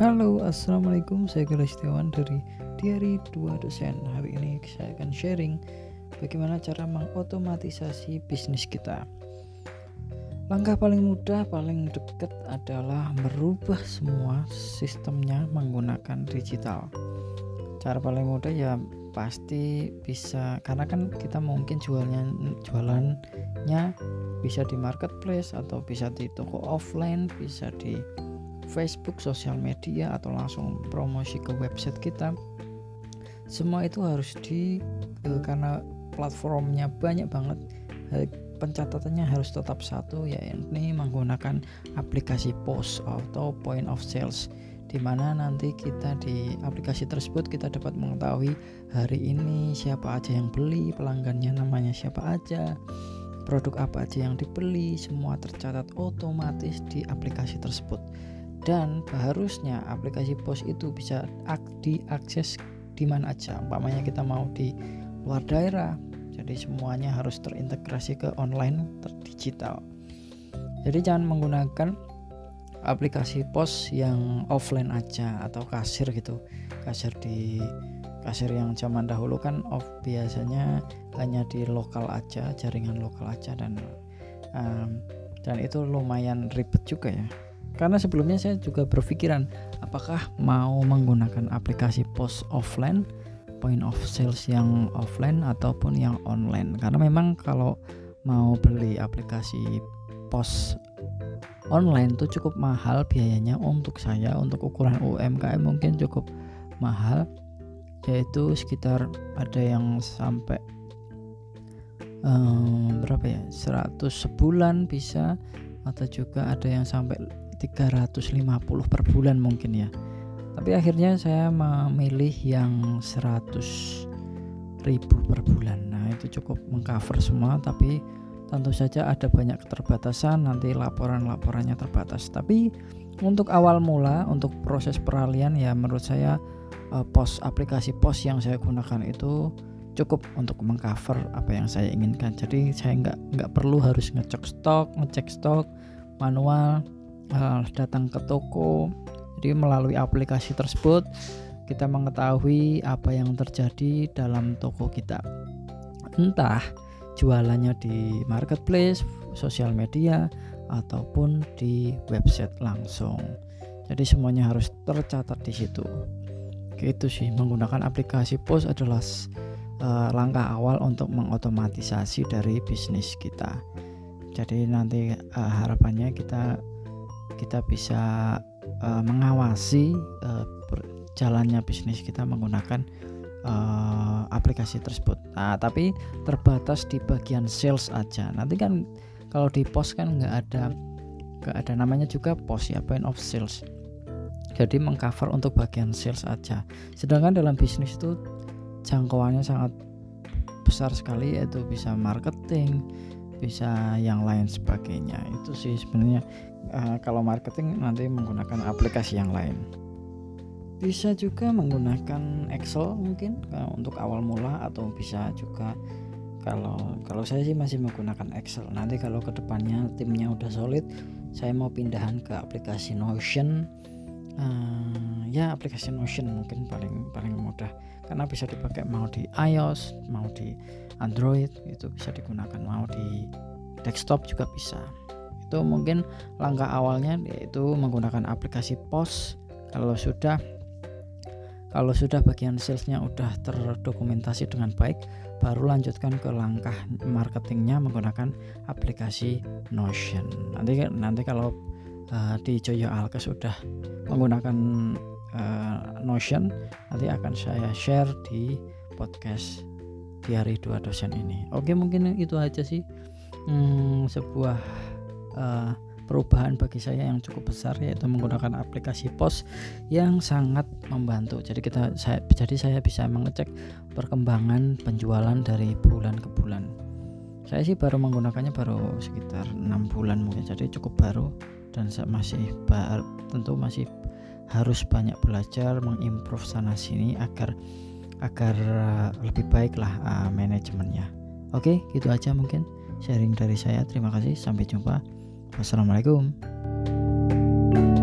Halo, Assalamualaikum. Saya Gara Setiawan dari Diary 2 Dosen. Hari ini saya akan sharing bagaimana cara mengotomatisasi bisnis kita. Langkah paling mudah, paling dekat adalah merubah semua sistemnya menggunakan digital. Cara paling mudah ya pasti bisa karena kan kita mungkin jualnya jualannya bisa di marketplace atau bisa di toko offline, bisa di Facebook, sosial media atau langsung promosi ke website kita. Semua itu harus di eh, karena platformnya banyak banget eh, pencatatannya harus tetap satu ya ini menggunakan aplikasi POS atau point of sales di mana nanti kita di aplikasi tersebut kita dapat mengetahui hari ini siapa aja yang beli, pelanggannya namanya siapa aja, produk apa aja yang dibeli, semua tercatat otomatis di aplikasi tersebut dan harusnya aplikasi pos itu bisa diakses di mana aja. Umpamanya kita mau di luar daerah jadi semuanya harus terintegrasi ke online terdigital jadi jangan menggunakan aplikasi pos yang offline aja atau kasir gitu. Kasir di kasir yang zaman dahulu kan off biasanya hanya di lokal aja jaringan lokal aja dan um, dan itu lumayan ribet juga ya karena sebelumnya saya juga berpikiran apakah mau menggunakan aplikasi pos offline point of sales yang offline ataupun yang online? Karena memang kalau mau beli aplikasi pos online itu cukup mahal biayanya untuk saya untuk ukuran UMKM mungkin cukup mahal yaitu sekitar ada yang sampai um, berapa ya 100 sebulan bisa atau juga ada yang sampai 350 per bulan mungkin ya. Tapi akhirnya saya memilih yang 100 ribu per bulan. Nah itu cukup mengcover semua tapi tentu saja ada banyak keterbatasan nanti laporan-laporannya terbatas. Tapi untuk awal mula untuk proses peralihan ya menurut saya eh, pos aplikasi pos yang saya gunakan itu cukup untuk mengcover apa yang saya inginkan. Jadi saya nggak nggak perlu harus ngecek stok ngecek stok manual uh, datang ke toko. Jadi melalui aplikasi tersebut kita mengetahui apa yang terjadi dalam toko kita. Entah jualannya di marketplace, sosial media ataupun di website langsung. Jadi semuanya harus tercatat di situ. Itu sih menggunakan aplikasi POS adalah uh, langkah awal untuk mengotomatisasi dari bisnis kita. Jadi nanti uh, harapannya kita kita bisa uh, mengawasi uh, jalannya bisnis kita menggunakan uh, aplikasi tersebut. Nah, tapi terbatas di bagian sales aja. Nanti kan kalau di pos kan nggak ada nggak ada namanya juga pos ya point of sales. Jadi mengcover untuk bagian sales aja. Sedangkan dalam bisnis itu jangkauannya sangat besar sekali yaitu bisa marketing, bisa yang lain sebagainya. Itu sih sebenarnya uh, kalau marketing nanti menggunakan aplikasi yang lain. Bisa juga menggunakan Excel mungkin uh, untuk awal mula atau bisa juga kalau kalau saya sih masih menggunakan Excel. Nanti kalau ke depannya timnya udah solid saya mau pindahan ke aplikasi Notion. Uh, ya aplikasi Notion mungkin paling paling mudah karena bisa dipakai mau di iOS mau di Android itu bisa digunakan. Mau di desktop juga bisa. Itu mungkin langkah awalnya yaitu menggunakan aplikasi pos. Kalau sudah kalau sudah bagian salesnya udah terdokumentasi dengan baik baru lanjutkan ke langkah marketingnya menggunakan aplikasi Notion. Nanti nanti kalau uh, di Joyo Alkes sudah menggunakan uh, Notion nanti akan saya share di podcast di hari dua dosen ini oke mungkin itu aja sih hmm, sebuah uh, perubahan bagi saya yang cukup besar yaitu menggunakan aplikasi pos yang sangat membantu. Jadi kita saya jadi saya bisa mengecek perkembangan penjualan dari bulan ke bulan. Saya sih baru menggunakannya baru sekitar enam bulan mungkin jadi cukup baru dan saya masih bar, tentu masih harus banyak belajar mengimprove sana sini agar agar eh, lebih baik lah uh, manajemennya. Oke, gitu aja mungkin sharing dari saya. Terima kasih, sampai jumpa. Wassalamualaikum. thank you